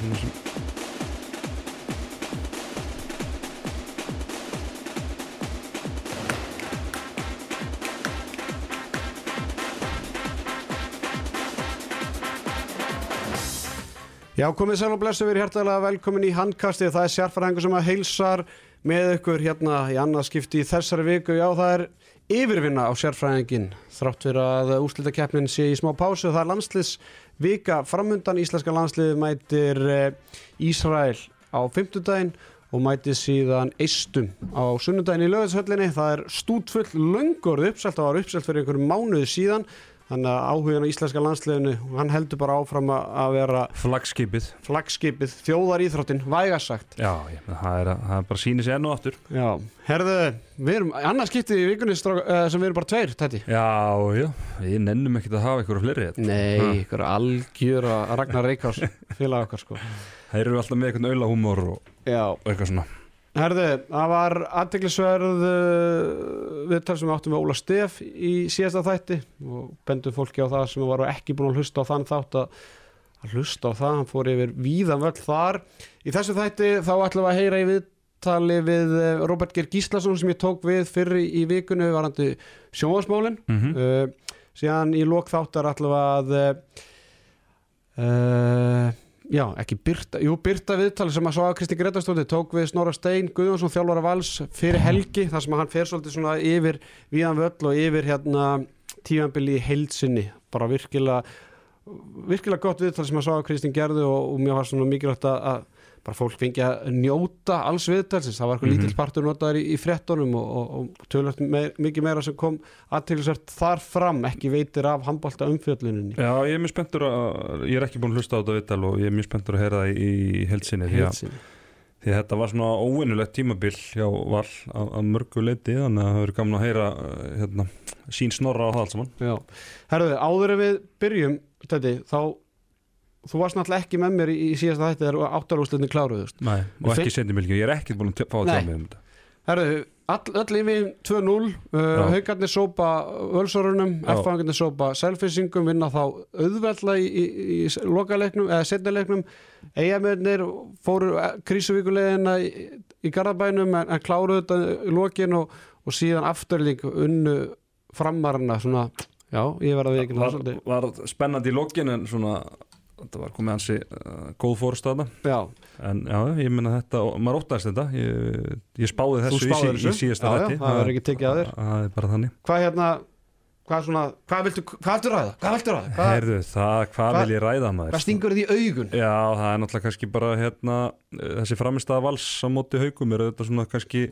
sem Já, komið sæl og blessu, við erum hjertalega velkomin í handkastið, það er sérfæræðingur sem að heilsar með ykkur hérna í annað skipti í þessari viku, já það er yfirvinna á sérfræðingin þrátt fyrir að úrslitakeppnin sé í smá pásu, það er landsliðs vika framundan, íslenska landsliði mætir eh, Ísrael á fymtudaginn og mætir síðan eistum á sunnudaginn í lögðshöllinni, það er stútfull löngorð uppselt, það var uppselt fyrir einhverjum mánuði síðan Þannig að áhugin á íslenska landsliðinu, hann heldur bara áfram að vera Flagskipið flaggskipið, þjóðar íþróttin, vægasagt. Já, ég, það, er, það er bara sýnir sér enn og aftur Já, herðu, við erum, annars skiptið í vikunni uh, sem við erum bara tveir, tætti. Já, já, við nennum ekkert að hafa ykkur fleiri hérna. Nei, ykkur algjör að Ragnar Reykjás félag okkar sko. Það eru alltaf með eitthvað auðla húmor og, og eitthvað svona herðu, það var aðteglisverð uh, viðtal sem við áttum við Óla Stef í síðasta þætti og bendum fólki á það sem var ekki búin að hlusta á þann þátt að að hlusta á það, hann fór yfir víðan völl þar. Í þessu þætti þá ætlum við að heyra í viðtali við eh, Robert Geir Gíslason sem ég tók við fyrir í vikunni varandi sjónvarsmálin mm -hmm. uh, síðan í lok þáttar ætlum við að uh, já, ekki Byrta jú, Byrta viðtali sem að svo að Kristi Gretarstóti tók við Snorra Stein, Guðjónsson, þjálfara vals fyrir helgi, þar sem að hann fer svolítið svona yfir víðan völl og yfir hérna tímanbili í heilsinni bara virkilega virkilega gott viðtal sem að svo að Kristín gerði og, og mér var svona mikilvægt að bara fólk fengi að njóta alls viðtalsins, það var eitthvað Mhm. lítill partur notaður í, í frettunum og, og, og tölvöld meir, mikið meira sem kom aðtilsvært þar fram, ekki veitir af handbólta umfjölluninni. Já, ég er mjög spenntur að Ég er ekki búin að hlusta á þetta viðtal og ég er mjög spenntur að heyra það í, í heilsinni því, að- því að þetta var svona óvinnulegt tímabil hjá Val að, að mörgu leiti þannig að það verður gaman að heyra uh, hérna, sín snorra á það allt saman. Já, herruðu, áður en við byrjum þetta, þá þú varst náttúrulega ekki með mér í, í síðasta þætti þegar áttarúslinni kláruðust Nei, og ekki sendi milkjum, ég er ekkert búin að fá að tjá mig um þetta. Herruðu, all, öll yfir 2-0 uh, haugarnir sópa völsorunum, Já. F-fangarnir sópa selfisingum, vinna þá auðveldla í, í, í lokaleiknum eða setnileiknum, eigamennir fóru eh, krísuvíkulegina í, í Garðabænum en, en kláruðu þetta í lokin og, og síðan afturlík unnu framarna svona, já, ég verða við ekki var, var spennandi í lokin en svona þetta var komið hansi uh, góð fórstaða Já, en já, ég minna þetta og maður óttaðist þetta. Ég, ég spáði þessu í, í síðasta Já, já, það verður ekki tekið af þér. það er bara þannig. Hvað hérna hvað svona, hvað viltu, hvað viltu ræða? Hvað viltu ræða? Hvað, Heyrðu, það, hvað vil ég ræða maður? hvað stingur þið í augun? Já, það er náttúrulega kannski bara hérna, eh, þessi framistæða vals á móti haugum. Er þetta svona kannski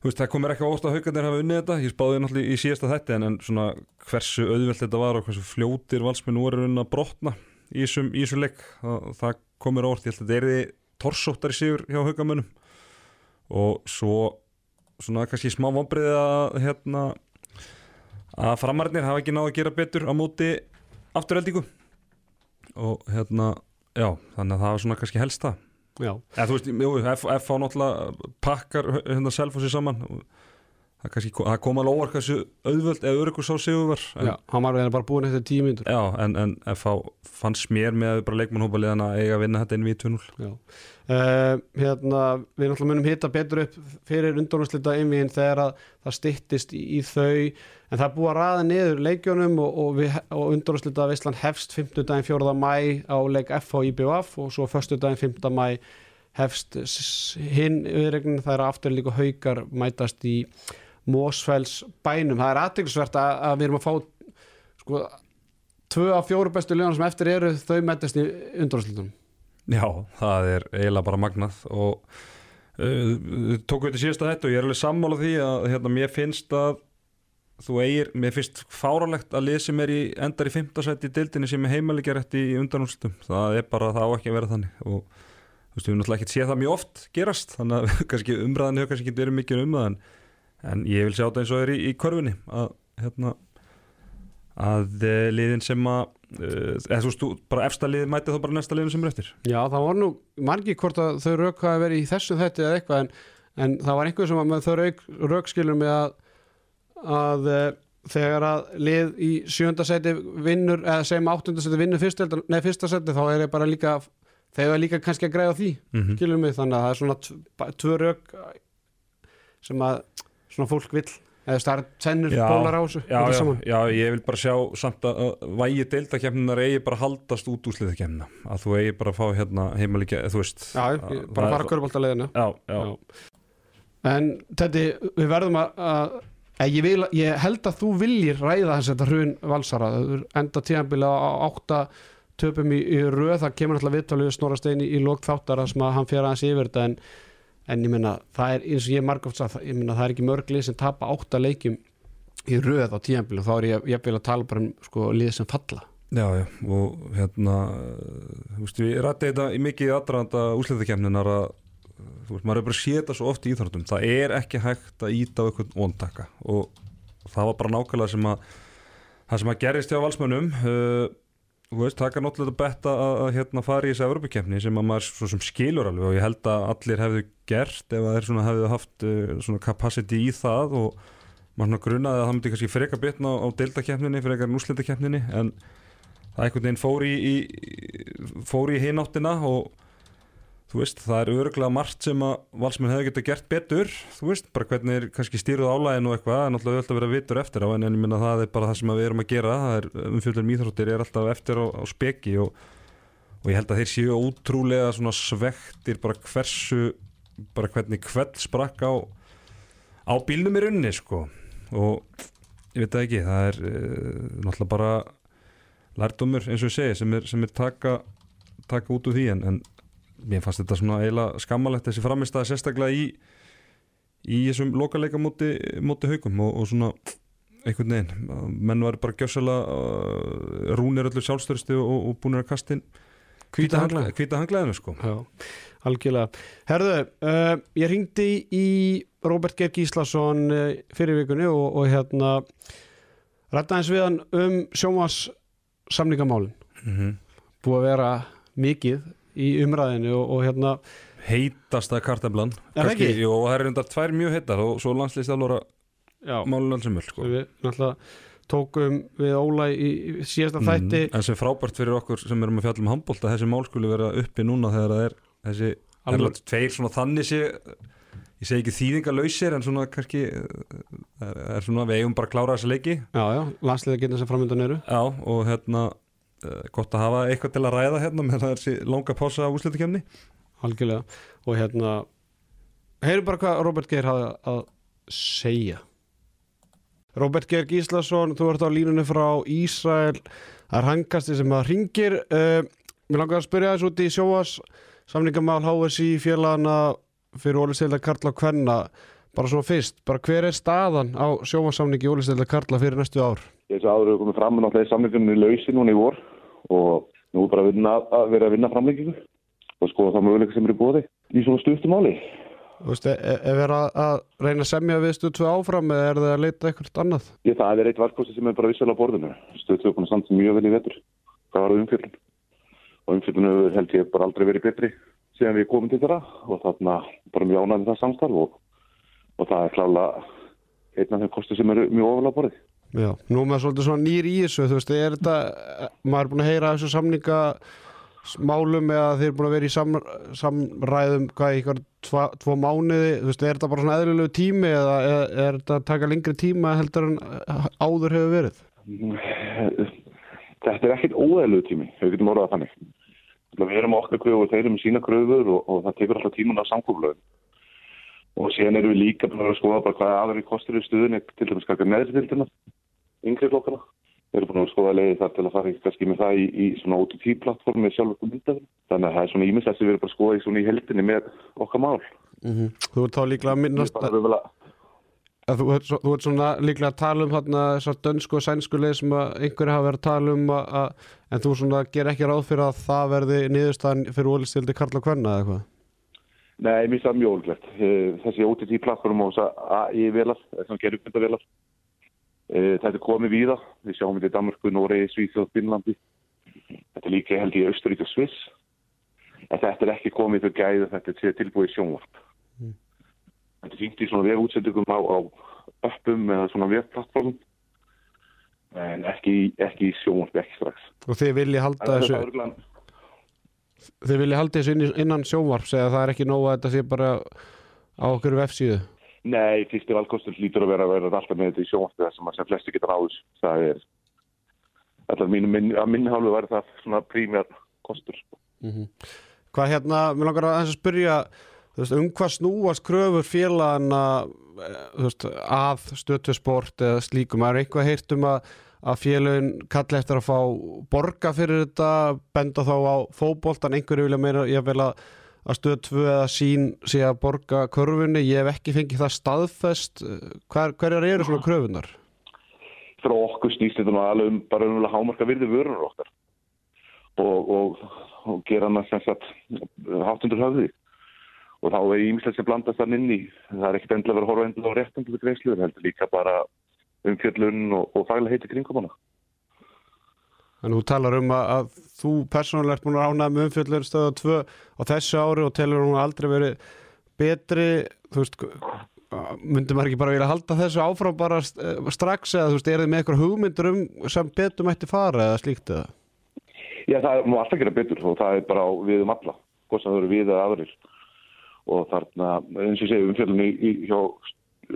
veist, það komir ekki óst að haugarnir hafa unnið þetta. Ég spáði náttúrulega í síðasta þætti en, en svona hversu auðvelt þetta var og hversu fljótir valsmenn voru unna að brotna í þessum leik. Það, það komir á orð, ég held að þetta er því torsóttar í sigur hjá haugamönnum og svo svona kannski smá vonbreiði að hérna að framarnir hafa ekki náð að gera betur á móti afturheldingu og hérna já, þannig að það var svona kannski helst það Já, eða þú veist, jú, F, F á náttúrulega pakkar hérna selfossi saman. og það kannski kom alveg óvart hversu auðvöld eða örugur sá sigur var en, já, hann var bara búin eftir tíu myndur já, en, en fannst mér með bara leikmannhópa liðan að eiga að vinna þetta inn við 2-0 Já, uh, hérna við náttúrulega munum hitta betur upp fyrir undónuslita einvíðin þegar að það styttist í, í þau en það er búið að ræða niður leikjónum og, og, og undónuslita Veistland hefst 5. daginn 4. mæ á leik F á IBF og svo 1. daginn 5. mæ hefst hinn viðregnin það er aftur líka haukar mætast í Mósfells bænum það er aðtilsvert að, að við erum að fá sko tvö af fjóru bestu liðanum sem eftir eru þau mætast í undónuslitunum Já, það er eiginlega bara magnað og uh, tóku þetta síðasta þetta og ég er alveg sammála því að hérna, mér finnst að þú eigir, mér finnst fáralegt að lið sem er í, endar í fimmtasætti í deildinni sem er heimalikja rétt í undanúrslutum það er bara, það á ekki að vera þannig og þú veist, við erum náttúrulega ekki séð það mjög oft gerast, þannig að umræðan hefur kannski ekki verið mikið um það en, en ég vil sjá þetta eins og er í, í körfunni að hérna að eh, liðin sem að uh, eða þú veist, bara efsta liðin mæti þá bara næsta liðin sem er eftir. Já, það var nú margi hvort að þau rauk hafi verið í þessu þetta eða eitthvað en, en það var einhver sem að þau rauk, rauk skilur með að, að e, þegar að lið í sjönda seti vinnur eða segjum áttunda seti vinnur fyrsta, nei, fyrsta seti þá er ég bara líka þeir var líka kannski að græða því mm skilur mig, þannig að það er svona tvö rauk sem að svona fólk vill eða er tennur bólar á þessu já, já, já, ég vil bara sjá samt að vægi deildakefninar eigi bara haldast út úr sliðakefnina að þú eigi bara að fá hérna heimalíkja þú veist já, að- bara fara já, en þetta, við verðum að, að ég, vil, ég held að þú viljir ræða þess að þetta hrun valsara. Það er enda tíðanbila á átta töpum í, í röð, það kemur alltaf viðtalið snorastein í, í lók þáttara sem að hann fyrir aðeins yfir þetta en, en ég meina það er eins og ég margóft að ég meina það er ekki mörglið sem tapa átta leikjum í röð á tíðanbila þá er ég, ég að tala bara um sko lið sem falla. Já, já og hérna þú veist, við rætti þetta í mikið aðdraðanda úsliðakefninar að þú veist, maður er bara að sé þetta svo oft í íþróttum. Það er ekki hægt að íta á eitthvað óntaka og það var bara nákvæmlega sem að það sem að gerist hjá valsmönnum uh, það er náttúrulega betta að, að hérna fara í þessi Evropakefni sem að maður sem skilur alveg og ég held að allir hefðu gert ef að þeir svona hefðu haft uh, svona capacity í það og maður grunnaði að það myndi kannski freka bitna á, á deildakefninni, frekar en úslitakefninni en það einhvern veginn fór í, í fór í hináttina og þú veist, það er öruglega margt sem að valsmenn hefði getað gert betur. Þú veist, bara hvernig er kannski stýruð álæðin og eitthvað, en alltaf auðvitað að vera vitur eftir á en, ég minna það er bara það sem við erum að gera. Það er umfjöldum íþróttir er alltaf eftir á, á speki og, og ég held að þeir séu ótrúlega svona svektir bara hversu bara hvernig kveld sprakk á á bílnum í runni sko. Og ég veit það ekki, það er uh, náttúrulega bara lærdumur eins og ég segi sem er, sem er taka, taka út úr því en, en mér fannst þetta svona eiginlega skammalegt þessi framistæða sérstaklega í í þessum lokaleika móti, móti haugum og, og svona einhvern veginn, menn var bara gjössalega uh, rúnir öllu sjálfstörsti og, og búinir að kastin hvíta hanglaðinu sko Já, algjörlega. Herðu, uh, ég ringdi í Róbert Geir Gíslason uh, fyrir vikunni og, og hérna rætta eins við hann um sjómas samningamálin. mm -hmm. Búið að vera mikið í umræðinu og, og hérna heitasta kartablan Er og það er reyndar tvær mjög heitar og svo landslýst alveg já, málun alls um öll sko. við náttúrulega tókum við Óla í, síðasta þætti. Mm, en sem frábært fyrir okkur sem erum að fjalla um handbólt að þessi mál skuli vera uppi núna þegar það er þessi Alveg. tveir svona þannig sé ég segi ekki þýðingalöysir en svona kannski eh, er, er svona við eigum bara að klára þessa leiki. Já, já, landsliða getur sem framöndan eru. Já og hérna gott að hafa eitthvað til að ræða hérna með það þessi langa pása á úslitakefni algjörlega. Og hérna heyrum bara hvað Róbert Geir hafði að segja. Róbert Geir Gíslason þú ert á línunni frá Ísrael. Það er hangasti sem að ringir uh, mér langar að spyrja þess út í sjóas samningamál HSI félagana fyrir Ólistilda Karla og Kvenna. Bara svona fyrst, bara hver er staðan á sjómasamningi Ólistilda Karla fyrir næstu ár? Þessi áður hefur komið fram með náttúrulega samlingunni lausi núna í vor og nú er bara að, vinna, að vera að vinna framlengingu og skoða það möguleika sem eru búið í svona stuftum máli. Þú veist, er, er verið að, að reyna að semja við stuð tvö áfram eða er það að leita eitthvað annað? Ég, það er eitt varkosti sem er bara vissulega á borðinu. Stöðu tvö búin að standa mjög vel í vetur. Það var umfjöldun. Og umfjöldun held ég bara aldrei verið betri síðan við komum til þeirra og þarna bara mjög ánægði það samstarf og, og það er klálega einn af þeim kosti sem eru mjög ofalega borðið. Já, nú með svolítið svona nýr í þessu, þú veist, er þetta, maður er búin að heyra þessu samninga málum eða þeir eru búin að vera í sam, samræðum hvað í ykkur tvo, mánuði, þú veist, er þetta bara svona eðlulegu tími eða er, er þetta að taka lengri tíma heldur en áður hefur verið? Þetta er ekkert óæðilegu tími, við getum orðað þannig. Við erum okkar kröfu og þeir eru með sína kröfur og, og það tekur alltaf tíman á samkóflöðin. Og síðan erum við líka búin að skoða bara hvað aðri kostur í stuðinni til dæmis kakar neðri tildina, yngri flokkana. Við erum búin að skoða leiði þar til að fara kannski með það í, í svona OTT-plattform með sjálfur myndafinn. Þannig að það er svona ímest sem við erum bara að skoða í svona í heldinni með okkar mál. Mm -hmm. Þú ert þá líklega að minnast vel að- að þú, ert þú ert svona líklega að tala um þarna þessar dönsku og sænsku leið sem að einhverju hafa verið að tala um að, að, en þú svona ger ekki ráð fyrir að það verði niðurstaðan fyrir ólistildi Karla Kvenna eða eitthvað? Nei, mér finnst það mjög ólíklegt. Eh, Þessi OTT-plattform og þess að AI-velar, þessum gerðugmyndavelar, þetta er komið víða. Við sjáum þetta í Danmarku, Noregi, Svíþjóð, Finnlandi. Þetta er líka held í Austurík og Sviss. En þetta er ekki komið fyrir gæði, þetta er tilbúið sjónvarp. Mm. Þetta er fínt í svona vefútsendingum á, á öppum eða svona vefplattformum. En ekki, ekki sjónvarp, ekki strax. Og þið viljið halda er þessu þið vilja halda þessu inn, innan sjónvarps eða það er ekki nóg að þetta sé bara á okkur vefsíðu Nei, fyrsti valkostur lítur að vera að vera alltaf með þetta í sjónvarpið þar sem, sem flesti geta náðus. Það er, alltaf mínu, minn, að minni hálfu væri það svona prímjar kostur. Hvað hérna, mér langar að aðeins að spyrja þú veist, um hvað snúast kröfur félagana eh, þú veist, að stöðtusport eða slíkum, er eitthvað heyrt um að, að félagin kalli eftir að fá borga fyrir þetta, benda þá á fótboltan, einhverju vilja meira ég vil að, að stöð 2 eða sín sé að borga körfunni, ég hef ekki fengið það staðfest. Hver, hverjar eru svona kröfunar? Fyrir okkur snýst þetta nú alveg um bara umvel að hámarka virði vörunur okkar. Og, og, og gera hana sem sagt háttundur höfði. Og þá er ímislega sem blandast þann inn í. Það er ekkert endilega verið að horfa endilega á réttandu greiðslu, það heldur líka bara umfjöllun og, og faglega heiti kringum hana En þú talar um að, að þú persónulega ert búin að ánæða með umfjöldlega stöða 2 á þessu ári og telur hún aldrei verið betri, þú veist, myndi maður ekki bara vilja halda þessu áfram bara strax eða þú veist, er þið með eitthvað hugmyndur um sem betur mætti fara eða slíkt eða? Já, það má alltaf gera betur og það er bara við um alla, hvort sem það eru við eða aðrir og þarna, eins og ég segi, umfjöldunni í, hjá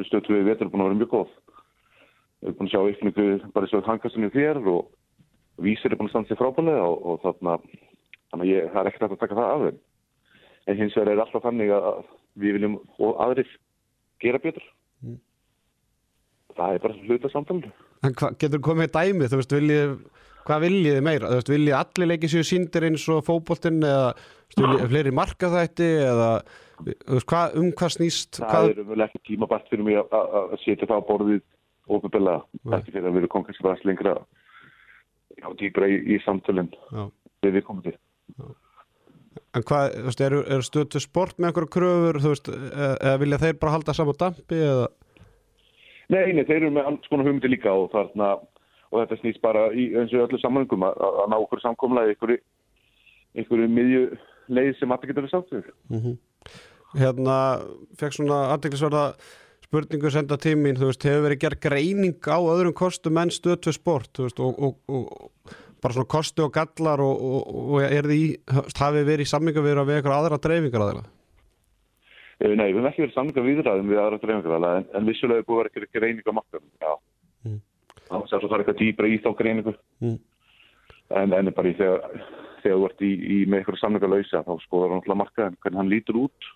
stöðu við vetur er búin að vera mjög góð. Erum búin að sjá ykkur bara hangastinu þér og vísir er búin að standa sér frábælega og, og þarna, þannig að ég, það er ekkert að taka það af þeim. En hins vegar er alltaf þannig að við viljum og aðrir gera betur. Mm. Það er bara hluta hva, getur komið dæmið, þú veist, viljið, hvað viljið meira? Þú veist, viljið allir leikið sér síndir eins og fókbóltinn eða viljið fleiri markaþætti eða þú veist, hvað, um hvað snýst? Það hvað... er umvel ekki tímabært fyrir mig að, að, að setja það á borðið ofinbilla, ekki fyrir að við erum komið kannski bara lengra já, dýbra í, í samtölinn við við komum til. En hvað, þú veist, eru, eru stötu sport með einhverju kröfur, þú veist, eða vilja þeir bara halda saman dampi eða? Nei, nei, þeir eru með alls konar hugmyndi líka og þarna, og þetta snýst bara í eins og öllu samlangum að, að ná okkur samkomlaði einhverju, einhverju miðju leið sem allir getur við sátt við. Mm -hmm. Hérna, fekk svona aðdeklisverða spurningu senda tímin, þú veist, hefur verið gerð greining á öðrum kostum enn stötu sport, þú veist, og, og, og bara svona kosti og gallar og, og er því, hafið verið í samminga við að við eitthvað aðra dreifingar aðeina? Nei, við hefum ekki verið samlinga viðræðum við aðra dreifingar en, en vissulega er búið ekki greining á makkarum, já. Mm. Þannig að það er eitthvað dýbra í þá greiningu. Mm. En, en bara í þegar, þegar þú ert í, í með eitthvað samlinga lausa þá skoður hann alltaf makkaðin hvernig hann lítur út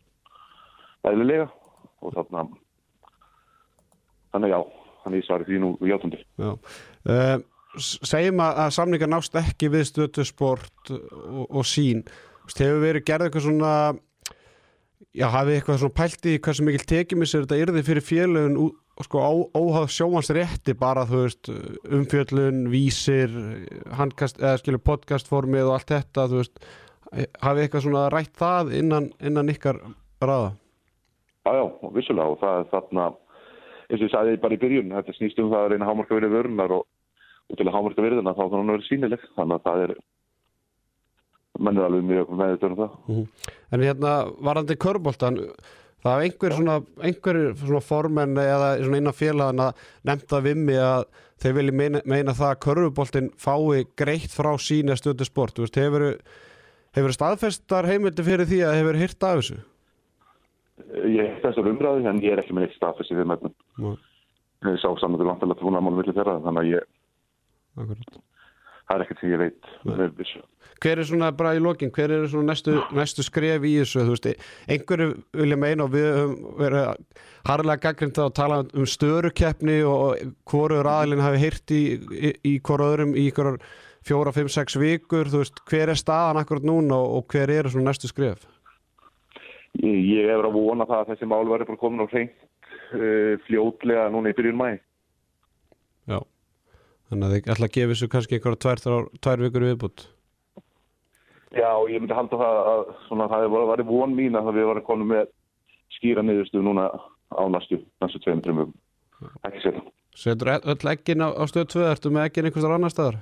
eðlilega og þarna þannig já, þannig ég svarði því nú játundi. Já. Uh, segjum að, að samlingar nást ekki við stötu sport og, og sín. Hefur verið gerð eitthvað svona Já, hafið eitthvað svona pælt í hversu mikil tekjumis er þetta yrði fyrir félögun sko óháð sjómansrétti bara þú veist umfjöllun, vísir handkast, eða skilur podcastformið og allt þetta, þú veist hafið eitthvað svona rætt það innan, innan ykkar ræða? Já, já, vissulega og það er þarna eins og ég sagði bara í byrjun, þetta snýst um það að reyna hámarka verið vörðunar og, og til að hámarka verðina þá þannig að það verið sínileg, þannig að það er menn er alveg mjög með þetta um það. Mm -hmm. En hérna varandi körbóltan, það er einhver svona, einhver svona formenn eða svona innan félagana nefnda við mig að þeir vilja meina, meina það að körbóltin fái greitt frá sína stöðu sport. Þú veist, hefur, hefur staðfestar heimildi fyrir því að hefur hýrt af þessu? Ég hef þessar umræði en ég er ekki með eitt staðfesti við mögnum. Mm. Ég sá saman til vantilega trúnamálum vilja þeirra þannig að ég Akkurat. það er ekkert sem ég veit hver er svona bara í lokin, hver er svona næstu, næstu skref í þessu, þú veist einhverju vilja meina og við höfum verið harlega gaggrind að tala um störukeppni og hvoru aðlinn hafi heyrt í, í, í hvort öðrum í fjóra, fimm, sex vikur þú veist, hver er staðan akkurat núna og, hver eru svona næstu skref? Ég, hefur að vona það að þessi mál verður bara komin á hreint uh, fljótlega núna í byrjun mæ Já Þannig að þið ætla að gefa þessu kannski einhverja tvær, tvær vikur viðbútt Já, ég myndi halda það að svona, það var von mín að við varum konum með skýra niðurstu núna á næstu, næstu tveim, tveim vögum. Ekki setja. Setur öll ekkin á, á stöð 2? Ertu með ekkin einhverstar annar staðar?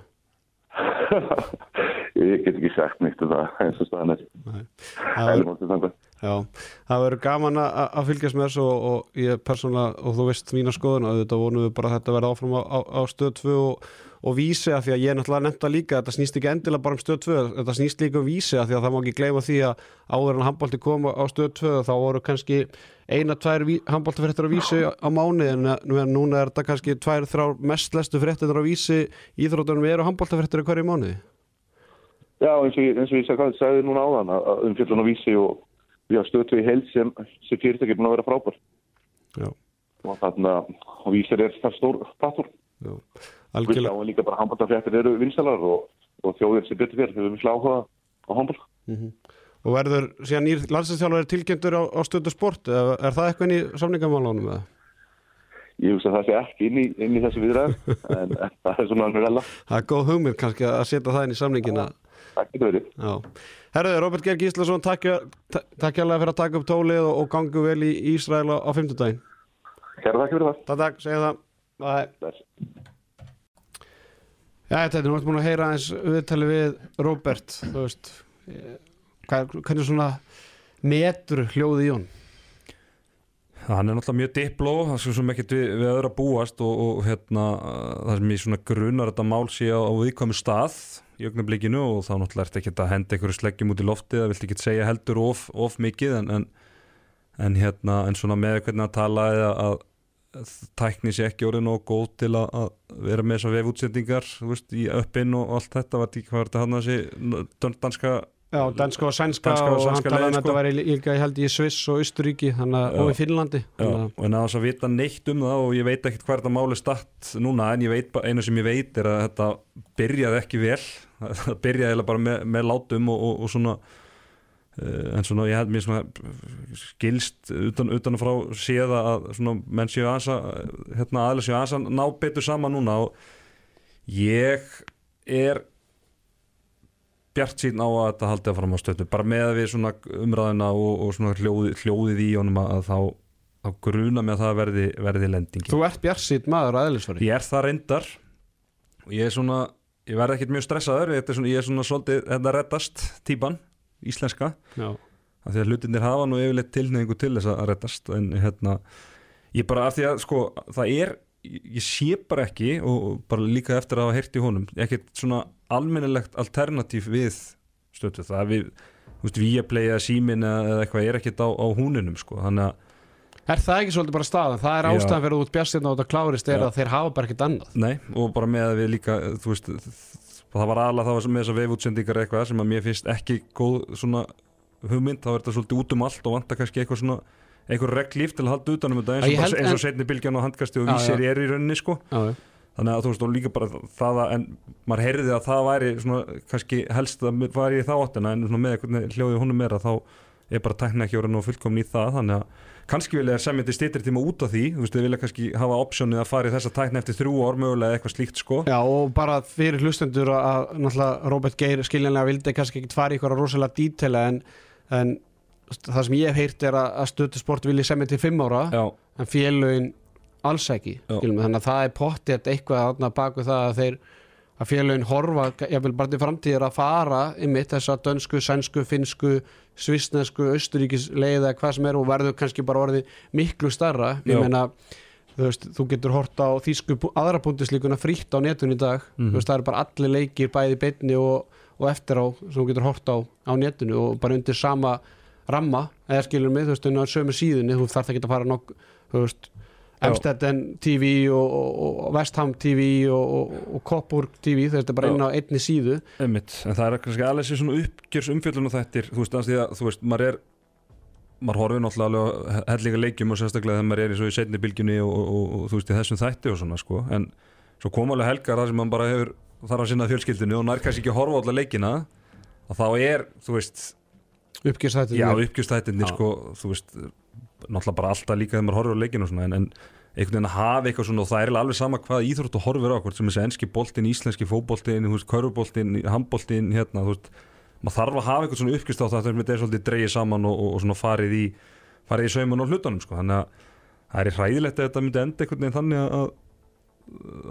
ég get ekki sagt nýtt um það eins og staðan er. Já, það verður gaman að fylgjast með þessu og, og ég persónulega, og þú veist mína skoðun og þetta vonum við bara að þetta verða áfram á, á, á stöð 2 og, og vísi að því að ég náttúrulega nefnt að líka, þetta snýst ekki endilega bara um stöð 2, þetta snýst líka um vísi að því að það má ekki gleyma því að áður en handbólti koma á stöð 2 þá voru kannski eina, tvær handbóltafréttir á vísi á mánu en nú núna er þetta kannski tvær, þrjár mest lestu fréttir á vísi íþróttunum eru handbóltafréttir í hverju mánuði? Já, eins og, ég- eins og ég sagði, núna áðan að að umfjöldun og vísi og við hafa stöðtu í held sem, sem fyrirtæki er búin að vera frábær. Já, og þarna, og vísir er það stór algjörlega. sjáum líka bara handbóltafréttir eru vinsalar og, og þjóðir sem betur fyrir, við viljum áhuga á handból. Og verður síðan nýr landsinsþjálfur tilkynntur á, á stöðu sport eða er það eitthvað inn í samningamálunum eða? Ég hugsa að það sé ekki inn í, inn í þessu viðræð, en, það er svona alveg rella. Það er góð hugmynd kannski að setja það inn í samningina Það getur verið. Herðu, Robert Geir Gíslason takk, ta- takk hérlega fyrir að taka upp tólið og, og gangu vel í Ísrael á, á fimmtudaginn Kæra þakki fyrir það. Takk, takk, segja það. Já, þetta er múin að heyra eins viðtali við Robert þú veist eh, hvað, hvernig svona metur hljóði í hún Hann er náttúrulega mjög dipló, það svo sem ekkert við, við öðru að búast og, og hérna það sem ég svona grunar þetta mál sé á, á viðkvæmu stað í augnablikinu og þá náttúrulega ert ekki að henda einhverju sleggjum út í loftið, það vilt ekki segja heldur of, of mikið en, en, en hérna en svona með hvernig að tala eða að, tækni sé ekki orðin og góð til að, að vera með þessar vefútsendingar í uppinn og allt þetta var þetta hann að sé danska Já, danska og sænska og og hann talaði um leiðin, þetta væri líka ég held í Sviss og að Já. og í Finnlandi Já, að- og en að þess að vita neitt um það og ég veit ekkert hvað þetta máli statt núna en veit, einu sem ég veit er að þetta byrjaði ekki vel það byrjaði bara með, með látum og, og, og svona uh, en svona ég held mér svona skilst utan, utan frá séða að svona menn séu aðeins að hérna aðlega séu aðeins að ná betur saman núna og ég er bjart sín á að þetta haldi að fram á stötu bara með við svona umræðina og, og svona hljóði, hljóðið í honum að þá, þá gruna mig að það verði, verði lendingi Þú ert bjarsýtt maður að eðlisfari. Ég er það reyndar. Og ég er svona, ég verð ekkert mjög stressaður. Ég er svona, ég er svona svolítið þetta reddast típan, íslenska. Já, af því að hlutinir hafa nú yfirleitt tilneyingu til þess að reddast. En hérna, ég bara af því að sko, það er, ég ég sé bara ekki og bara líka eftir að hafa heyrt í honum ekkert svona almennilegt alternatív við stötu. Það við, þú veist, Viaplay eða Símin eða eitthvað er ekkert á, á húninum sko, þannig að Er það ekki svolítið bara staðan? Það er ástæðan fyrir ert bjarsýtt og þetta klárist er Já. að þeir hafa bara ekkert annað. Nei, og bara með að við líka þú veist, það var aðalega það var með þessar vefútsendingar eitthvað sem að mér finnst ekki góð svona hugmynd, þá er þetta svolítið út um allt og vantar kannski eitthvað svona einhver reglíf til að halda utanum þetta eins og, eins og setni bylgjan og handkasti og vísir er í rauninni sko. Já, já. Þannig að þú veist og líka bara það að en maður heyrði að það væri svona kannski helst að væri í þá áttina en svona með hvernig hljóði honum er að þá er bara tækna ekki orðin og fullkomin í það þannig að kannski vilja semjandi stýttir tíma út af því þú veist, þið vilja kannski hafa optionið að fara í þessa tækna eftir þrjú ár mögulega eitthvað slíkt sko. Já, og bara fyrir hlustendur að náttúrulega Robert Geir skiljanlega vildi kannski ekki fara í eitthvað rosalega dítela en, en það sem ég hef heyrt er að, að stötu sport vilji semja til fimm ára Já, en félögin alls ekki þannig að það er pottið eitthvað baku það að þeir að félögin horfa, ég vil bara til framtíðir að fara ymmit þessa dönsku, sænsku, finsku svisnesku, austuríkis leið eða hvað sem er og verður kannski bara orðið miklu starra, ég meina þú veist, þú getur hort á þýsku aðra búndislíkuna frítt á netun í dag. Mhm. þú veist, það eru bara allir leikir bæði beinni og, og eftir á sem þú getur hort á á netinu og bara undir sama ramma, eða skilur mig, þú veist, inn á sömu síðunni, þú þarf ekki að fara nokk, þú veist Amstetten TV og, og, og Vestham TV og, og, og Coburg TV, þetta er bara inn á einni síðu. Einmitt, en það er kannski alveg sér svona uppgjörs umfjöllun og þettir, þú veist, að þú veist, maður er maður horfir náttúrulega hellinga leikjum og sérstaklega þegar maður er í í setni bylgjunni og, og, og, og þú veist, í þessum þætti og svona, sko, en svo kom alveg helgar það sem maður bara hefur, þarf að sinna fjölskyldinu og nær kannski ekki að horfa á alla leikina að þá er, þú veist uppgjörstættin já, uppgjörstættinir, Já. sko, þú veist náttúrulega bara alltaf líka þegar maður horfir á leikinu svona, en, en einhvern veginn að hafa eitthvað svona og það er alveg sama hvað íþrótt og horfir á hvort sem þessi enski boltinn, íslenski veist, körfuboltinn, handboltinn hérna, veist, maður þarf að hafa eitthvað svona uppgjörst á það þegar þetta er svolítið dreigið saman og, og, og farið í í sauman og hlutunum, sko, þannig að það er hræðilegt að þetta myndi enda einhvern veginn þannig að, að,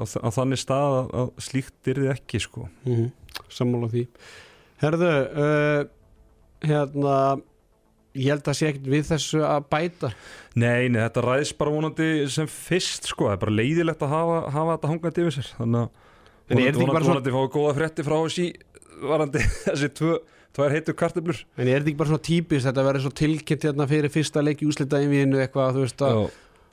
að, að þannig stað að, að slíkt er þið ekki, sko. Mm sammála því. Herðu, uh, hérna ég held að sé ekkert við þessu að bæta. Nei, nei, þetta ræðs bara vonandi sem fyrst sko, það er bara leiðilegt að hafa, hafa þetta hangandi yfir sér. Þannig að er vonandi, vonandi, svona- vonandi fáið góða frétti frá þessi varandi þessi tvö, tvær heitu kartöflur. En er þetta ekki bara svona típist þetta verður svo tilkynnt hérna fyrir fyrsta leik í úslita einvíðinu eitthvað, þú veist að Já,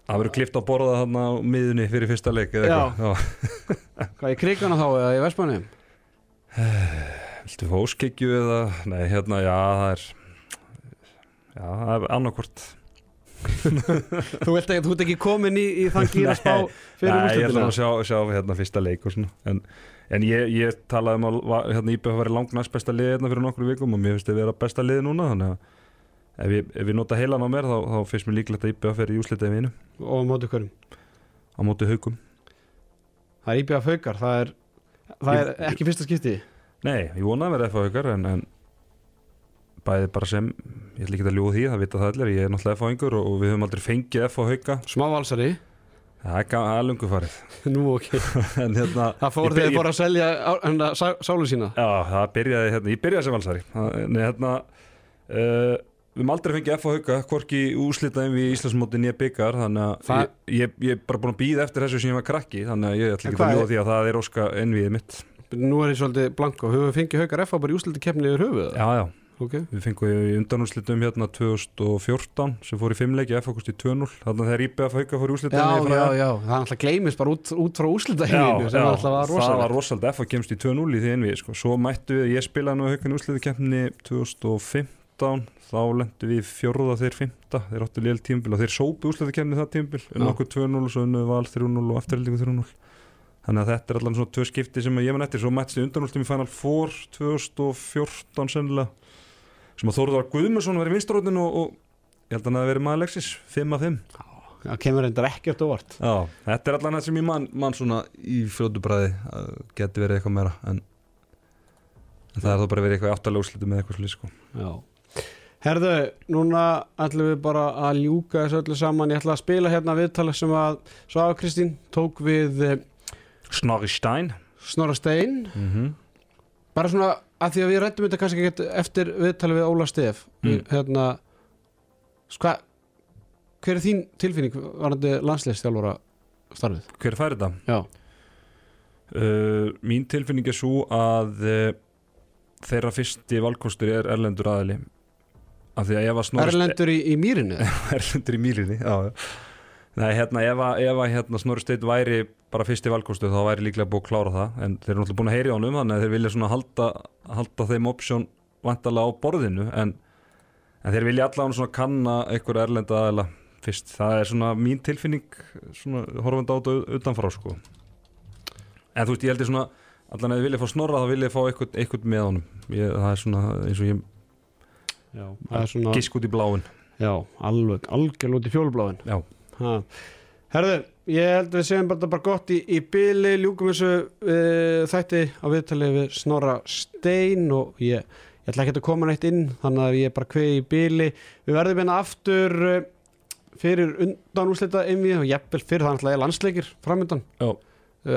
Það verður klift á borða þarna á miðunni fyrir fyrsta leik eða Já. eitthvað. Já. hvað í krikana þá eða í Vestmanni Viltu fá óskikju eða Nei, hérna, já, það er Já, það er annarkvort Þú vilt ekki, þú ert ekki komin í, í þann gýra spá fyrir Nei, ég ætla að sjá, sjá hérna fyrsta leik og svona. En, en ég, ég talaði um að hérna, IBF væri langnæst besta lið hérna fyrir nokkru vikum og mér finnst þið vera besta lið núna þannig að ef ég, ef ég nota heilan á mér þá, þá finnst mér líklegt að IBF er í úslitið vinu og á móti hverjum? Á móti haugum Það er íbjöða faukar, það er, það er Ég- ekki fyrsta skipti Nei, ég vonaði að vera F.A. haukar en, en bæði bara sem ég ætla ekki að ljúga því, það vita það allir ég er náttúrulega F.A. haungur og, og við höfum aldrei fengið F.A. hauka. Smá valsari, það er, ga- það er lungu farið. Nú ok. En hérna Það fór þegar byrja- bara að selja á- hérna, sá- sálu sína. Já, það byrjaði hérna, ég byrjaði sem valsari. Nei, hérna uh, Við höfum aldrei fengið F á hauka, hvorki úslitaðum við Íslandsmóti nýja byggar þannig að Það- ég, ég, er bara búin að býða eftir þessu sem ég var krakki þannig að ég ætla En ekki hvað að ljóða því að það óska enviðið mitt. Nú er ég svolítið blanko, höfum við fengið haukar F bara í úsliti keppni yfir höfuð Já, já, Ok, við fengum í undanúslitum hérna 2014 sem fór í fimmleiki F ákust í 2-0 þannig að þegar IBF hauka fór í já, úslitum já, já, það er alltaf gleymist bara út, út frá úslita Já, sem já, alltaf var það var rosalega rosalega F að kemst í 2-0 í því envið sko. svo mættu við, ég spilaði nú haukan úrslitakeppni 2015 þá lendu við í fjórða þeir fymta þeir áttu lél tímbil og þeir sópu úrslitakeppni það tímbil, Já. en okkur 2-0 svo unnu val 3-0 og eftirhildingu 3-0 þannig að þetta er allan svona tvö skipti sem ég man eftir. Svo mættist í undanúrstum í Final Four 2014 sennilega sem að Þóruðar Guðmundsson var í vinstrótin og, og ég held að hann að verið maður Alexis 5 af 5 Það kemur reyndar ekkert á vart Já, þetta er allan það sem ég man, man svona í fljótu bræði að geti verið eitthvað meira en, en það er þá bara verið eitthvað áttalega úrslitum með eitthvað slið sko. Já. Herðu, núna ætlum við bara að ljúka þessu öllu saman. Ég ætla að spila hérna viðtala sem að Svafa Kristín tók við eh, Snorri Stein. Snorra Stein. Mm -hmm. bara svona að því að við rættum þetta kannski ekki eftir viðtali við Óla Stef Mm. hérna sko, hver er þín tilfinning varandi landsleistjálfara starfið? Hver fær þetta? Já, Uh, mín tilfinning er svo að uh, þeirra fyrsti valkostur er Erlendur því að að Erlendur í, í mýrinu Erlendur í mýrinni já. Nei, hérna, ef að, ef að hérna, Snorri Steinn væri bara fyrsti valkostu þá væri líklega búið að klára það. En þeir eru náttúrulega búin að heyri á honum þannig að þeir vilja svona halda, halda þeim option vantarlega á borðinu. En, en þeir vilja allavega svona kanna einhverja erlenda aðeila fyrst. Það er svona mín tilfinning svona horfandi á þetta utanfrá sko. En þú veist ég held ég svona allan að þið vilja fá Snorra þá vilja fá eitthvað, eitthvað með honum. Ég, það er svona eins og ég Já, svona gisk út í bláin Já, alveg, algjörl ha. Herðu, ég held við segjum bara, bara gott í, í byli ljúkum þessu uh, þætti á viðtali við Snorra Stein og ég, ég ætla ekki að koma neitt inn þannig að ég er bara kveði í byli við verðum hérna aftur uh, fyrir undan úslita einvið og jafnvel fyrir það náttúrulega er landsleikir framöndan uh,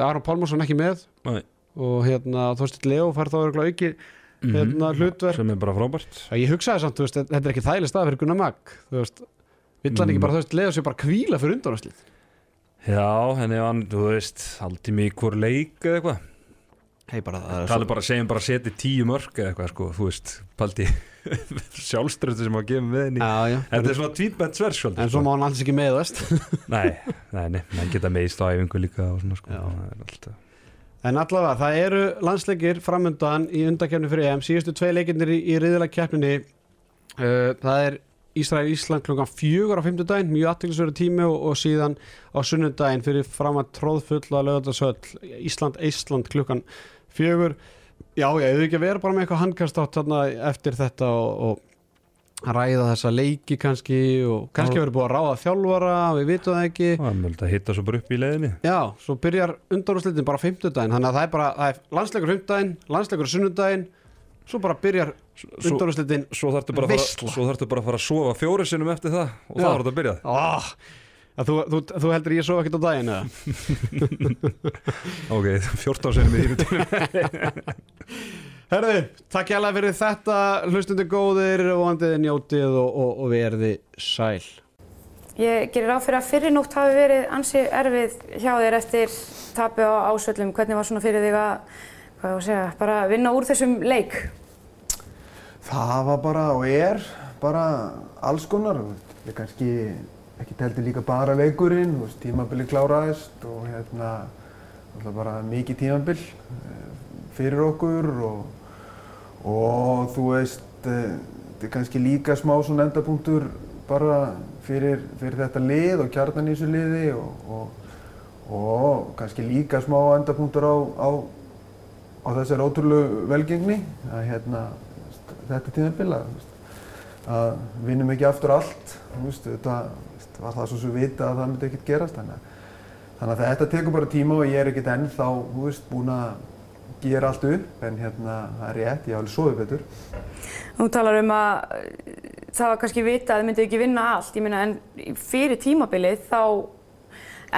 Aron Pálmarsson ekki með. Nei. og hérna Þorstin Leo fær þá örugglega auki hérna hlutverk. Sem er bara frábært. Ég hugsaði samt, veist, þetta er ekki þægileg stað fyrir Gunnar Mag, þú veist vill hann ekki Mm. bara, þú veist, Leo sér bara kvíla fyrir undanúslið Já, henni var hann, þú veist, í hvort leik eða eitthvað. Hei bara það Það er bara, segjum bara að setja tíu mörg eða eitthvað, sko, þú veist, paldi. Sjálfströtu sem að gefa með henni. Já, já. Þetta er svona tvítmenn sverskjöld en svo má hann alls ekki meðast Nei, nei, nei, menn geta meist á æfingu líka og svona, sko. Er en allavega, það eru landsleikir framöndan í undakefni fyrir EM. Síðustu tvei leikirnir í, í riðilega keppninni uh, það er Ísrael Ísland klukkan fjögur á fimmtudaginn mjög aðtilsverðu tími og, og síðan á sunnudaginn fyrir fram að tróðfull að lögðarsöll Ísland Ísland klukkan fjögur. Já, já, ég hefur ekki að vera bara með eitthvað handkast átt eftir þetta og, og ræða þessa leiki kannski og kannski verður búið að ráða þjálfara við vitum það ekki. Það er mögulegt að hitta svo bara upp í leiðinni. Já, svo byrjar undanúrslitin bara fimmtudaginn þannig að það er bara, það er landsleikur fimmtudaginn landsleikur sunnudaginn svo bara byrjar undanúrslitin svo þarftu bara, að bara að fara að sofa fjóri sinnum eftir það og Já. það var þetta að byrja oh, þú, þú, þú heldur ég svo ekkert á daginn eða? Ok, 14 sinnum í þínu tíma Herðu, takk hjá alveg fyrir þetta hlustundu góðir, vondiði njótið og, og, og verði sæl Ég gerir á fyrir að fyrri nótt hafi verið ansi erfið hjá þér eftir tapi á ásöllum. Hvernig var svona fyrir þig að, hvað ég að segja, bara vinna úr þessum leik? Það var bara og er bara alls konar. Ég kannski ekki telti líka bara leikurinn, tímabili kláraðist og hérna bara mikið tímabil fyrir okkur og, og þú veist, þetta er kannski líka smá svona endapunktur bara fyrir, fyrir þetta lið og kjarnan í þessu liði og, og, og kannski líka smá endapunktur á, á, á þessari ótrúlegu velgengni að hérna, þetta tímabila að vinnum ekki aftur allt veist, þetta var það svo við vita að það myndi ekkert gerast þannig, þannig að þetta tekur bara tíma og ég er ekkert ennþá búin að gera allt upp en hérna það er rétt, ég alveg sofið betur. Þú talar um að það var kannski vita að þið myndið ekki vinna allt, ég meina en fyrir tímabilið þá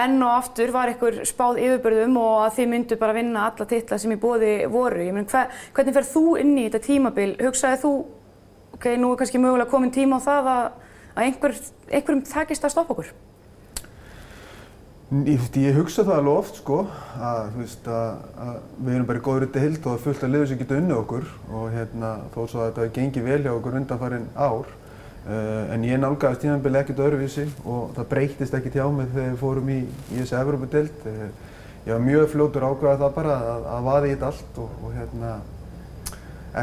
enn og aftur var ykkur spáð yfirbörðum og að þið myndu bara vinna alla titla sem í bóði voru. Ég meina hver, hvernig fer þú inn í þetta tímabil? Hugsaði þú, ok, nú er kannski mögulega komin tíma á það að, að einhver, einhverjum takist að stoppa okkur? Ég, ég hugsa það alveg oft sko að, veist, að, að við erum bara í góður ytti hild og það er fullt að liður sem getur unni okkur og hérna, þó svo að þetta gengið vel hjá okkur undanfarinn ár uh, en ég nálgæðist tímanbili ekkert öðruvísi og það breytist ekkert hjá mig þegar við fórum í, í þessi Evrópa-dild uh, ég var mjög fljótur ákvæðað það bara að, að vaði í þetta allt og, og hérna,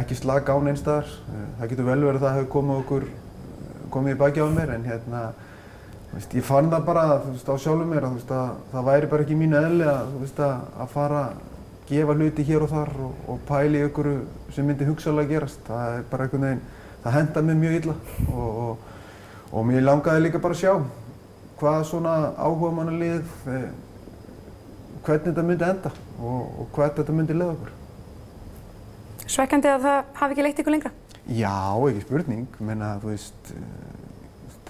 ekki slag án einstæðar uh, það getur vel verið að það hefur komið okkur komið í baki á mér en hérna Veist, ég fann það bara veist, á sjálfum mér að, veist, að það væri bara ekki mínu eðli að, að fara að gefa hluti hér og þar og, og pæli ykkur sem myndi hugsalega gerast. Það er bara einhvern veginn, það hendaði mér mjög illa og, og, og mér langaði líka bara að sjá hvað svona áhuga manna lið, eh, hvernig þetta myndi enda og hvernig þetta myndi leiða okkur. Svekkandi að það hafi ekki leitt ykkur lengra? Já, ekki spurning. Menna, þú veist,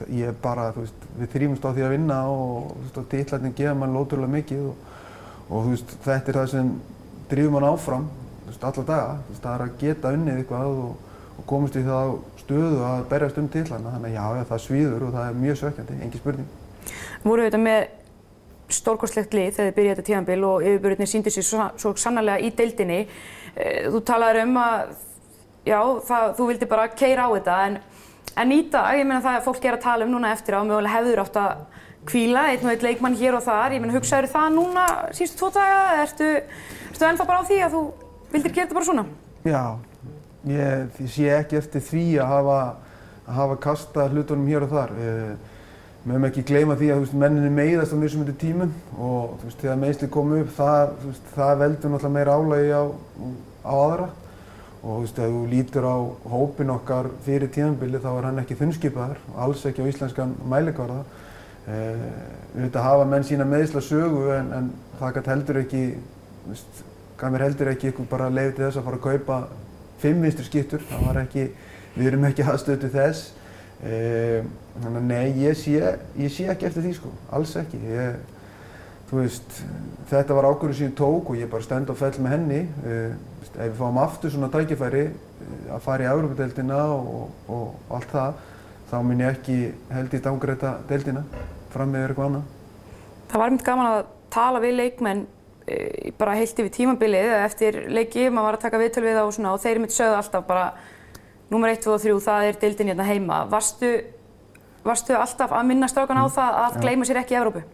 ég er bara, þú veist, við þrýmumst á því að vinna og þú veist, og titlarnir gefa mann lóturlega mikið og, og þú veist, þetta er það sem drýfur mann áfram, þú veist, alla daga, þú veist, það er að geta unnið eitthvað og, og komast í það stöðu að berjast um titlarna, þannig að já, já, það svíður og það er mjög sökjandi, engi spurning. Voru þetta með stórkostlegt lið þegar þið byrjaði þetta tíðanbíl og yfirbyrjunni síndi sér svo, svo sannarlega í deildinni. Þú talaður um að, já, það, þú vildi bara keira á þetta, en En í dag, ég meina það að fólk er að tala um núna eftir á mögulega hefur átt að kvíla einn og einn leikmann hér og þar. Ég meina hugsaður það núna síðustu tvo daga ertu, ertu ennþá bara á því að þú vildir gera þetta bara svona? Já, ég, sé ekki eftir því að hafa, að hafa kastað hlutunum hér og þar. Við mögum ekki gleyma því að menninni meiðast á mismunandi tímum og veist, þegar meðsli komu upp það, veist, það veldur náttúrulega meira álægi á, á aðra og þú veist, ef þú lítur á hópin okkar fyrir tíðanbili þá er hann ekki þunnskipaðar, alls ekki á íslenskan mælikvarða. Eh, við veitum að hafa menn sína meðisla sögu en, en það gæti heldur ekki, veist, gaf mér heldur ekki ykkur bara leið til þess að fara að kaupa fimm vinstur skiptur, það var ekki, við erum ekki aðstöðu til þess. Eh, þannig að nei, ég sé, ég sé ekki eftir því sko, alls ekki. Ég, veist, þetta var ákvörðu sem ég tók og ég bara stend og fell með henni. Eh, ef við fáum aftur svona tækifæri eh, að fara í Európa-deildina og, og allt það, þá minn ég ekki held í dángreita deildina fram með eitthvað annað. Það var mjög gaman að tala við leikmenn e, bara heilt yfir tímabilið eftir leiki, maður var að taka viðtöl við það og, svona, og þeir mitt sögðu alltaf bara nummer 1, 2 og 3, það er deildin hérna heima. Varstu, varstu alltaf að minna strákan á mm. það að Já. gleyma sér ekki í Európu?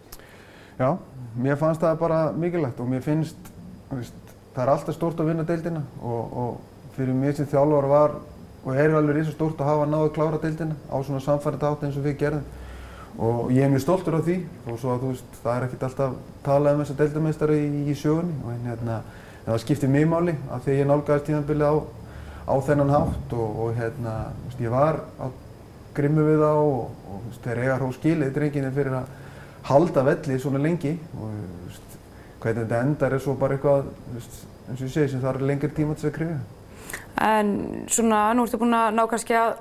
Já, mér fannst það bara mikilvægt og mér finnst, veist, það er alltaf stórt að vinna deildina og, og fyrir mér sem þjálfur var og er alveg reysa stórt að hafa náðu að klára deildina á svona samfærið átt eins og við gerðum og ég er mjög stoltur af því og svo að þú veist það er ekkert alltaf talað um þessa deildameistari í, í sjögunni og en, hérna, en það skiptir mjög máli af því að ég nálgæðist tíðanbilið á, á þennan hátt og, og hérna veist, ég var á grimmu við þá og, og veist, þeir eiga hró skilið drenginni fyrir að halda velli svona lengi og veist, hvernig þetta endar er svo bara eitthvað, eins og ég segi, sem það er lengri tíma til að kriga. En svona, nú ertu búinn að ná kannski að,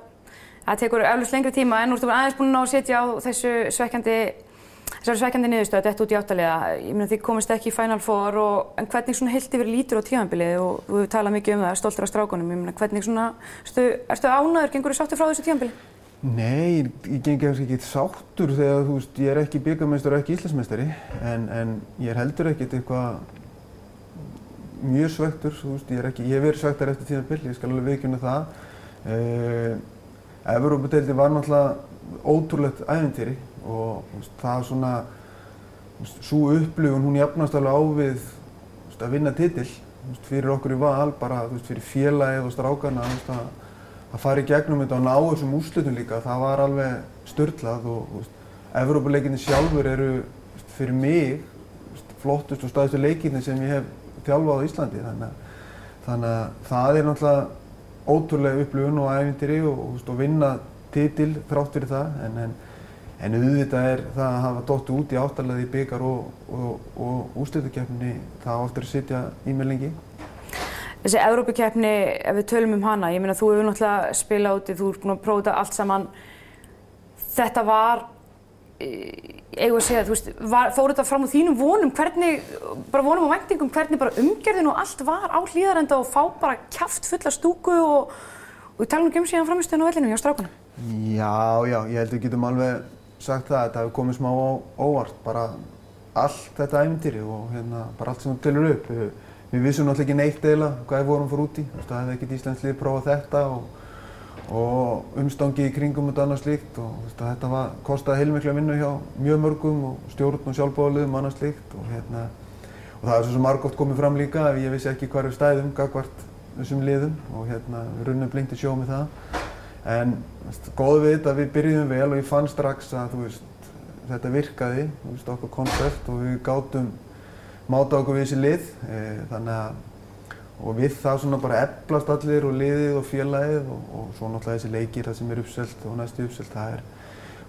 það tekur eflust lengri tíma, en nú ertu búinn aðeins búinn að setja á þessu svekkjandi þessari sveikjandi niðurstöð, þetta út í áttalega, ég meina þið komist ekki í Final Four og, en hvernig svona heilt yfir lítur á tímanbilið og þú hefur talað mikið um það, stoltur af strákunum, ég meina hvernig svona, erstu, erstu ánæður, gengur þú sáttur frá þessu tímanbilið? Nei, ég, gengi kannski ekki sáttur þegar þú veist, ég er ekki byggamestari og ekki íslensmestari en, en ég er heldur ekkert eitthvað mjög svektur, þú veist, ég er ekki, ég hef verið svektar eftir tímanbill, ég skal alveg viðkjöna það. Uh, Evrópadeildin var náttúrulega ótrúlegt æventýri og veist, það svona, svo upplifun hún jafnast alveg á við veist, að vinna titill veist, fyrir okkur í val, bara fyrir félagið og strákarna að, að fara í gegnum þetta og ná þessum úrslutum líka, það var alveg störtlað og Evrópuleikinni sjálfur eru fyrir mig flottust og staðistu leikinni sem ég hef þjálfað á Íslandi þannig að, þannig að það er náttúrulega ótrúlega upplifun og ævintýri og, og vinna titil þrátt fyrir það en, en En auðvitað er það að hafa dóttu út í áttalega í byggar og, og, og ústöðukeppni það áttur að sitja í mig lengi. Þessi Evrópukeppni, ef við tölum um hana, ég meina þú hefur náttúrulega spilað úti, þú ert búin að prófa þetta allt saman. Þetta var, eigum að segja, þú veist, var, fór þetta fram á þínum vonum, hvernig, bara vonum og væntingum, hvernig bara umgjörðin og allt var á hlýðarenda og fá bara kæft fulla stúku og, og ekki um síðan framistöðun á vellinu hjá strákunum. Já, já, ég held að við getum alveg sagt það að þetta hefur komið smá á óvart bara allt þetta ævintýri og hérna bara allt sem þú telur upp. Við, við vissum náttúrulega ekki neitt eila hvað við vorum fyrir úti það hefði ekkert Íslandslið prófað þetta og, og umstangi í kringum og annað slíkt. Og þetta var, kostaði heilmiklega vinnu hjá mjög mörgum og stjórn og sjálfbóðaliðum og annað slíkt. Og hérna og það er svo sem margótt komið fram líka ef ég vissi ekki er stæðum gagvart þessum liðum. Og hérna við runnum blinkt í sjó með það. En góð við þetta, við byrjuðum vel og ég fann strax að veist, þetta virkaði, veist, okkur koncept og við gátum máta okkur við þessi lið. E, þannig að, og við það svona bara eflast allir og liðið og félagið og, og svo náttúrulega þessi leikir það sem er uppselt og næstu uppselt, það er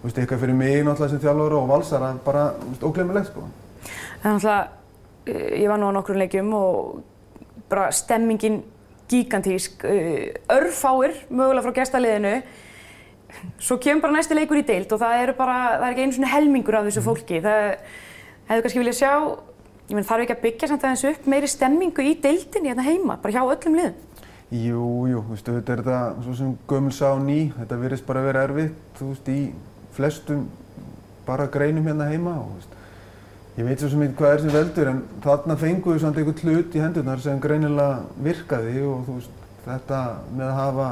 veist, eitthvað fyrir mig náttúrulega sem þjálfur og valsara bara óglemulegt sko. Það er náttúrulega, ég var nú á nokkrum leikjum og bara stemmingin gigantísk, uh, örfáir mögulega frá gestaliðinu. Svo kemur bara næsti leikur í deilt og það eru bara, það er ekki einu svona helmingur af þessu fólki. Það hefur kannski viljað sjá ég menn þarf ekki að byggja samt aðeins upp meiri stemmingu í deiltinni hérna heima, bara hjá öllum liðum? Jú, jú, þú veist, þetta er þetta svo sem gömul sá ný, þetta virðist bara að vera erfitt, þú veist, í flestum bara greinum hérna heima og, þú veist, Ég veit svo sem eitthvað hvað er sem veldur en þarna fenguðu samt einhvern hlut í hendurnar sem greinilega virkaði og þú veist þetta með að hafa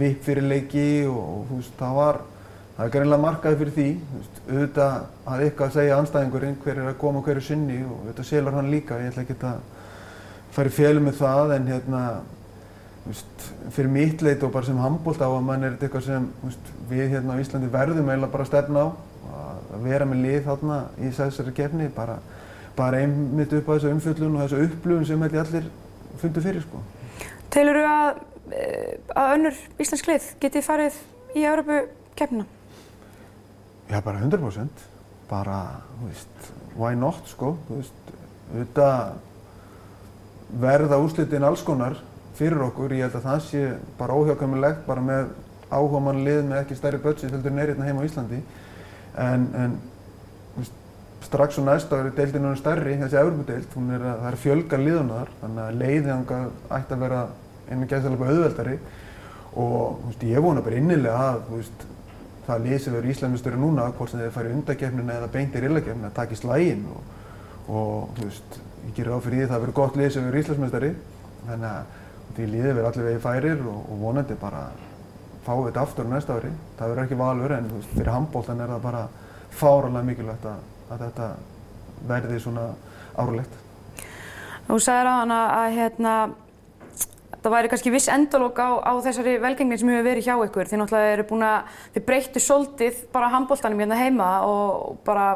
vipp fyrir leiki og þú veist það var, það er greinilega markaði fyrir því, auðvitað að eitthvað að segja anstæðingurinn hver er að koma hverju sinni og auðvitað selur hann líka, ég ætla ekki að fara í fjölu með það en hérna, veist, fyrir mitt leit og bara sem handbólt á að mann er eitthvað sem veist, við hérna á Íslandi verðum eiginlega bara að stefna á að vera með lið þarna í þessari kefni bara, bara einmitt upp á þessu umfjöllun og þessu upplöfun sem held ég allir fundu fyrir sko. Telur þú að, eh, að önnur íslensk lið geti farið í Európu kefnina? Já, bara 100%. Bara, þú veist, why not sko, þú veist, auðvitað verða úslitin alls konar fyrir okkur, ég held að það sé bara óhjákvæmilegt bara með áhuga mann lið með ekki stærri budget heldur en er hérna heima á Íslandi. En, en veist, strax og næsta ári er deildin náttúrulega stærri, þessi Európa-deild, er að, það er fjölga liðunar, þannig að leiðið ánga ætti að vera einu gæðsalega auðveldari. Og veist, ég vona bara innilega að það lið sem verður Íslandsmjöstur núna, hvort sem þið færi undakefnin eða beintir illakefnin, að takist lægin og, og ég gerir áfyrir því að það verður gott lið sem verður Íslandsmjöstari þannig að því liðið verður allir vegið færir og, og vonandi bara fáum við þetta aftur næsta ári. Það verður ekki valur en veist, fyrir handbóltan er það bara fáralega mikilvægt að, að þetta verði svona árulegt. Þú sagði hana að hérna, það væri kannski viss endalók á, á þessari velgengni sem hefur verið hjá ykkur. Þið náttúrulega eru búin að, þið breyttu soldið bara handbóltanum hérna heima og bara,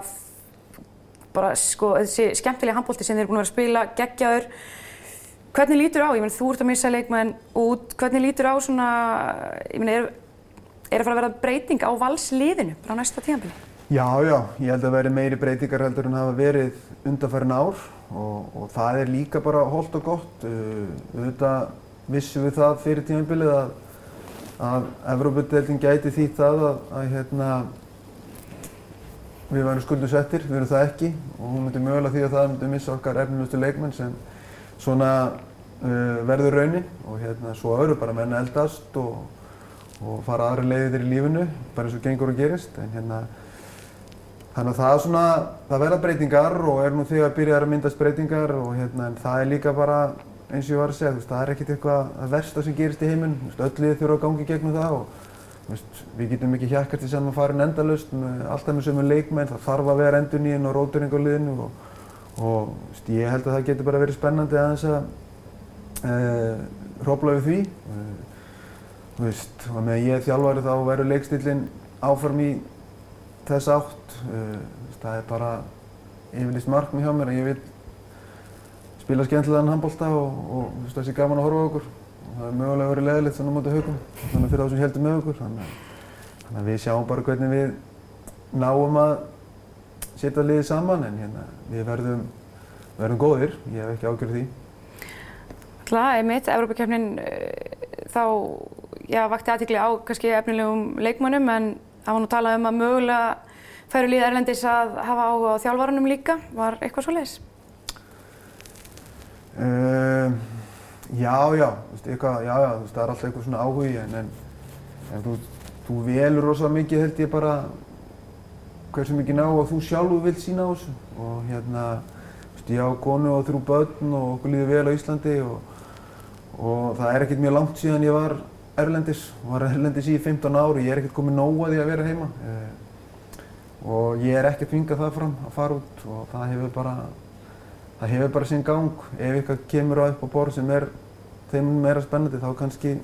bara sko, þessi skemmtilega handbólti sem þið eru búin að vera að spila geggjaður. Hvernig lítur á, ég meina þú ert að missa leikmenn út, hvernig lítur á svona, ég meina er, er að fara að vera breyting á valsliðinu bara á næsta tíðanbili? Já, já, ég held að veri meiri breytingar heldur en hafa verið undanfærin ár og, og það er líka bara holdt og gott. Auðvitað vissum við það fyrir tíðanbilið að, að Evrópudeildin gæti því það að, að hérna, við værum skuldu settir, við erum það ekki. Og hún myndi mögulega því að það myndi missa okkar efnilegustu leikmenn sem svona uh, verður raunin. Og hérna svo eru bara menn eldast og, og fara aðra leiðir í lífinu bara eins og gengur og gerist. En hérna þannig að það er svona, það verða breytingar og er nú þegar byrjar að myndast breytingar og hérna en það er líka bara eins og ég var að segja, veist, það er ekkert eitthvað að versta sem gerist í heiminn, þú veist, öll liðið þurfa að gangi gegnum það og veist, við getum ekki hjakkast í saman farin endalust alltaf með sömu leikmenn, það þarf að vera endurnýjun og róturinn á liðinu og, og veist, ég held að það getur bara verið spennandi aðeins að e, hrópla við því. E, veist, og með ég er þjálfari þá verður leikstílinn áfram í þess átt. E, það er bara yfirlýst markmið hjá mér að ég vil spila skemmtilegan handbólta og, og þú veist, þessi gaman að horfa á okkur. Og það er mögulega verið leðilegt svona mútið haugum þannig fyrir þá sem heldur með okkur. Þannig þannig að við sjáum bara hvernig við náum að setja liðið saman. En hérna við verðum, verðum góðir, ég hef ekki ágjörð því. Klar, einmitt, Evrópakefnin þá, já, vakti aðtíkli á kannski efnilegum leikmönnum en það var nú talað um að mögulega færu líða erlendis að hafa áhuga á þjálfvarunum líka, var eitthvað svo leiðis? Uh, já, já, veist, eitthvað, já, já, veist, það er alltaf eitthvað svona áhugi en, en, en þú, þú velur rosalega mikið held ég bara hversu mikið ná að þú sjálfu vilt sína á þessu. Og hérna, veist, ég á konu og þrjú börn og okkur líður vel á Íslandi og, og það er ekkert mjög langt síðan ég var erlendis, var erlendis í 15 ári, ég er ekkert komið nóg að því að vera heima. Uh, og ég er ekki að þvinga það fram að fara út og það hefur bara það hefur bara sinn gang. Ef eitthvað kemur á upp á borð sem er þeim meira spennandi þá kannski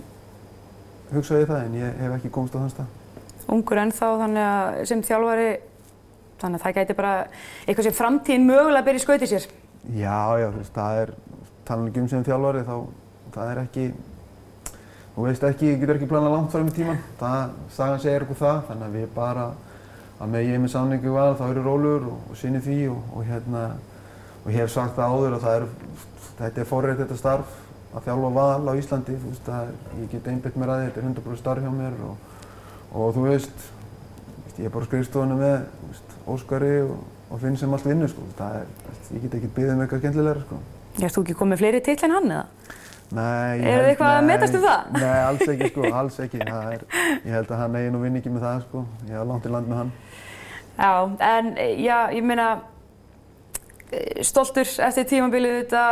hugsa ég það en ég hef ekki komst á þann stað. Ungur ennþá þannig að sem þjálfari, þannig að það gæti bara eitthvað sem framtíðin mögulega byrja í skauti sér. Já, já, þú það er, tala ekki um sem þjálfari þá, það er ekki, þú veist ekki, ég getur ekki planað langt fram í tíman. Það, sagan segir okkur það, þannig að við bara, að með ég með samningu val, þá eru rólur og, og sinni því og, og hérna, og ég hef sagt það áður að það er, þetta er forrið þetta starf að þjálfa val á Íslandi, veist, það, ég get einbætt mér að þetta er 100% starf hjá mér og, og þú veist, ég er bara skrifstofinu með veist, Óskari og, og finn sem allt vinnu, sko, það er, ég get ekki byggðið með eitthvað skemmtilegra, sko. Erst þú ekki komið fleiri titl en hann eða? Nei, Er þið eitthvað að metast um það? Nei, alls ekki, sko, alls ekki, það er, ég held að hann eigi nú vinn ekki með það, sko, ég hef langt í land með hann. Já, en já, ég meina, stoltur eftir tímabilið þetta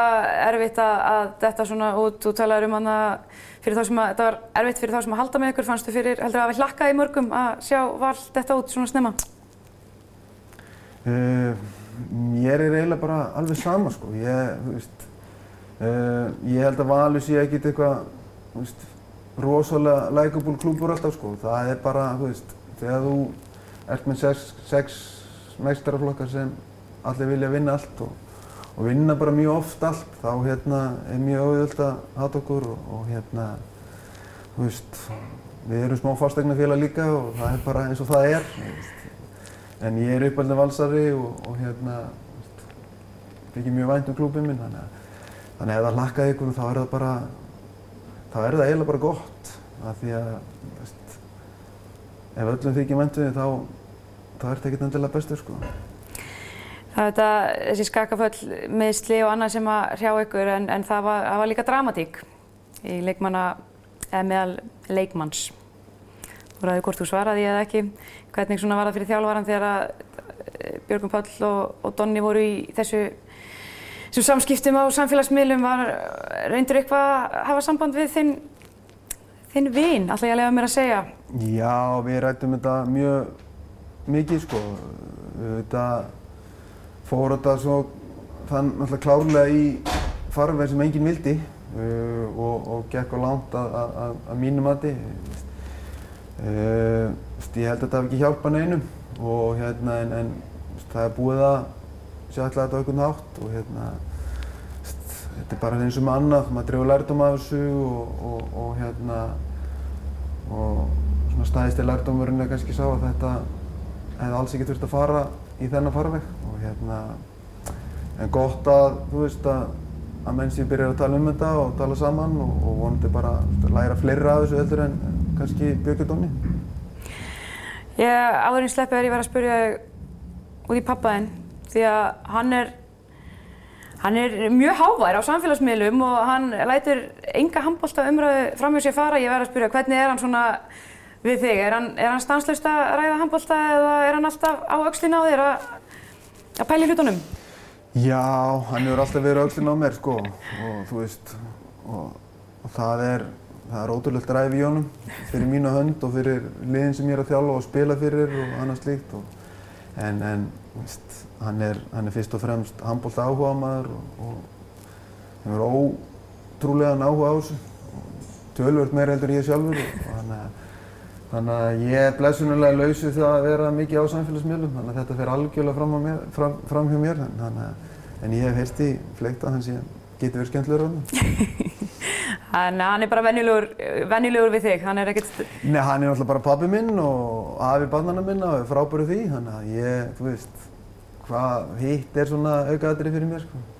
erfitt að þetta svona út. Þú talaður um hana fyrir þá sem að þetta var erfitt fyrir þá sem að halda með ykkur. Fannstu fyrir heldur að það vil hlakka í mörgum að sjá vall þetta út svona snemma? Uh, Mér er eiginlega bara alveg sama sko. Ég, veist uh, ég held að Valur sé ekkert eitthvað rosalega likeable klúpur alltaf sko. Það er bara, veist, þegar þú ert með sex, sex meistaraflokkar sem allir vilja vinna allt og, og vinna bara mjög oft allt þá hérna er mjög auðvöld að hata okkur og, og hérna þú veist við erum smá fastegnafélag líka og það er bara eins og það er en ég er uppaldið valsari og, og hérna ekki mjög vænt um klúpið minn þannig að, þannig að ef það hlakkaði ykkur þá er það bara þá er það eiginlega bara gott af því að veist, ef öllum þykir við þá þá er þetta ekkert endilega bestur sko Það er þetta, þessi skakaföll meðsli og annað sem að hrjá ykkur en, en það, var, það var líka dramatík í leikmanna, eða meðal leikmanns. Þú ræði hvort þú svaraði eða ekki. Hvernig svona var það fyrir þjálfvaran þegar að eh, Björgum Páll og, og Donni voru í þessu, þessu samskiptum á samfélagsmiðlum var reyndur eitthvað að hafa samband við þinn, þinn vinn, alltaf ég að lega mér að segja? Já, við rættum þetta mjög mikið sko. Þetta fór þetta svo þann náttúrulega klárlega í farveg sem enginn vildi uh, og, og gekk á langt að, að, að mínu mati. Uh, ég held að þetta hef ekki hjálpað neinum og hérna en, en það er búið að sjá alltaf þetta á einhvern hátt og hérna þetta er bara eins og með annað, maður drefur lærdom af þessu og, og, og hérna og svona staðist í lærdómurinn er kannski sá að þetta hefði alls ekki þurft að fara í þennan farveg og hérna en gott að, þú veist, að að menn sem byrjar að tala um þetta og tala saman og, og vonandi bara að læra fleira af þessu heldur en kannski Björgjardóni. Ég áður einn sleppið er ég verið að spyrja út í pappaðinn því að hann er hann er mjög hávær á samfélagsmiðlum og hann lætur enga handbólta umræðu fram hjá sér fara. Ég verð að spyrja hvernig er hann svona við þig? Er hann, er hann stanslust að ræða handbólta eða er hann alltaf á aukslinu á þér að, að pæli hlutunum? Já, hann hefur alltaf verið aukslinn á mér sko og þú veist og, og það er það er ótrúlega dræf í honum fyrir mínu hönd og fyrir liðin sem ég er að þjálfa og spila fyrir og annað slíkt og, en, en veist, hann, er, hann er fyrst og fremst handbólta áhuga maður og, og hefur ótrúlegan áhuga á þessu og tölvört meira heldur ég sjálfur og þannig að Þannig að ég er blessunulega laus við það að vera mikið á samfélagsmiðlum, þannig að þetta fer algjörlega fram, mér, fram, fram hjá mér. Þannig að, en ég hef heyrst í fleikt að hans ég geti verið skemmtilegur á hann. Þannig að hann er bara venjulegur við þig, hann er ekkert... Nei, hann er náttúrulega bara pabbi minn og afi barnana minna og er frábæru því, þannig að ég, þú veist, hvað hitt er svona aukaðatrið fyrir mér, sko.